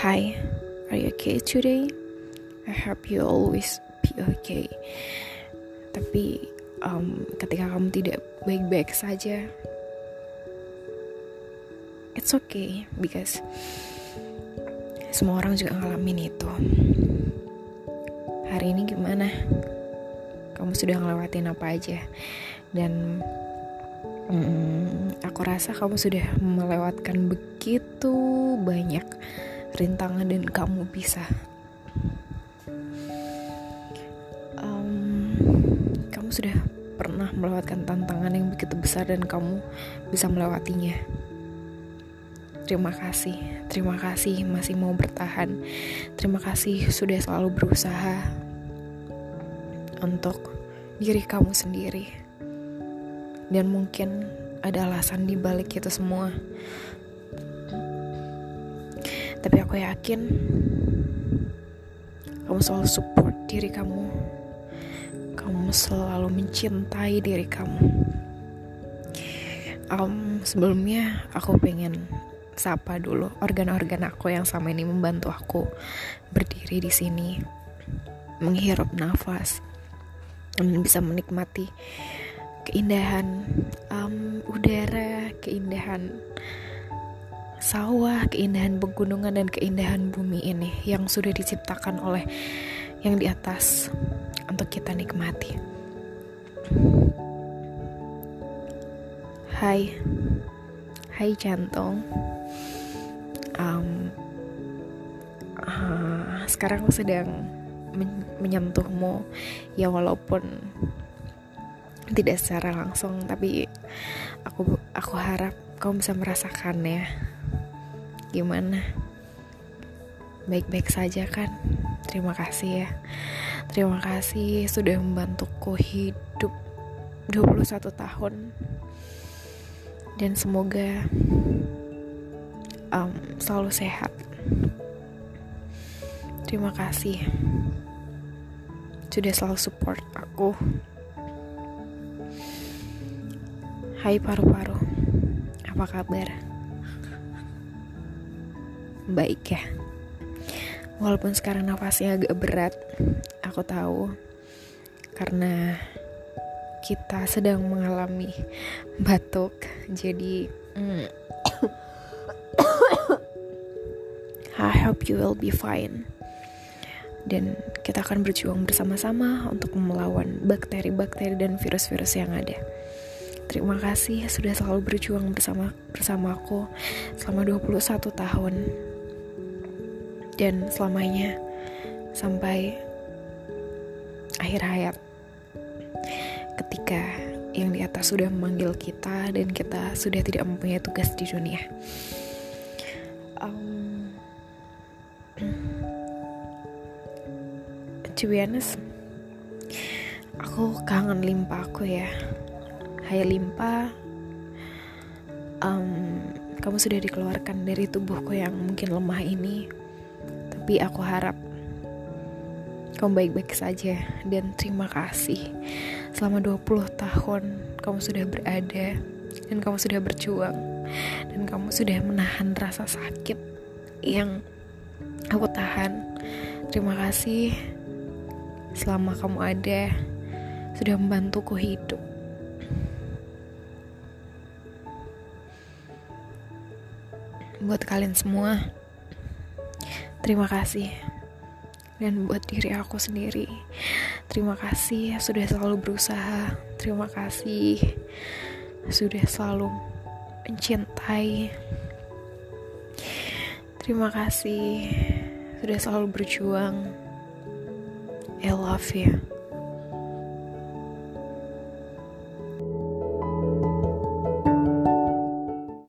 Hi, are you okay today? I hope you always be okay. Tapi um, ketika kamu tidak baik-baik saja, it's okay because semua orang juga ngalamin itu. Hari ini gimana? Kamu sudah ngelewatin apa aja? Dan Hmm, aku rasa kamu sudah melewatkan begitu banyak rintangan dan kamu bisa. Um, kamu sudah pernah melewatkan tantangan yang begitu besar dan kamu bisa melewatinya. Terima kasih, terima kasih masih mau bertahan. Terima kasih sudah selalu berusaha untuk diri kamu sendiri dan mungkin ada alasan di balik itu semua. Tapi aku yakin kamu selalu support diri kamu. Kamu selalu mencintai diri kamu. Um, sebelumnya aku pengen sapa dulu organ-organ aku yang sama ini membantu aku berdiri di sini, menghirup nafas, dan bisa menikmati keindahan um, udara, keindahan sawah, keindahan pegunungan dan keindahan bumi ini yang sudah diciptakan oleh yang di atas untuk kita nikmati. Hai, hai jantung. Um, uh, sekarang aku sedang men menyentuhmu, ya walaupun tidak secara langsung tapi aku aku harap kamu bisa merasakannya gimana? Baik-baik saja kan? Terima kasih ya. Terima kasih sudah membantuku hidup 21 tahun. Dan semoga um, selalu sehat. Terima kasih. Sudah selalu support aku. Hai paru-paru, apa kabar? Baik ya. Walaupun sekarang nafasnya agak berat, aku tahu karena kita sedang mengalami batuk. Jadi, mm, I hope you will be fine. Dan kita akan berjuang bersama-sama untuk melawan bakteri-bakteri dan virus-virus yang ada. Terima kasih sudah selalu berjuang bersama bersamaku selama 21 tahun. Dan selamanya sampai akhir hayat. Ketika yang di atas sudah memanggil kita dan kita sudah tidak mempunyai tugas di dunia. Um, to be honest, aku kangen limpa aku ya Hai Limpa um, Kamu sudah dikeluarkan dari tubuhku yang mungkin lemah ini Tapi aku harap Kamu baik-baik saja Dan terima kasih. Selama 20 tahun Kamu sudah berada Dan kamu sudah berjuang Dan kamu sudah menahan rasa sakit Yang aku tahan. Terima kasih. Selama kamu ada Sudah membantuku hidup. Buat kalian semua terima kasih. Dan buat diri aku sendiri terima kasih sudah selalu berusaha. Terima kasih sudah selalu mencintai. Terima kasih sudah selalu berjuang. I love you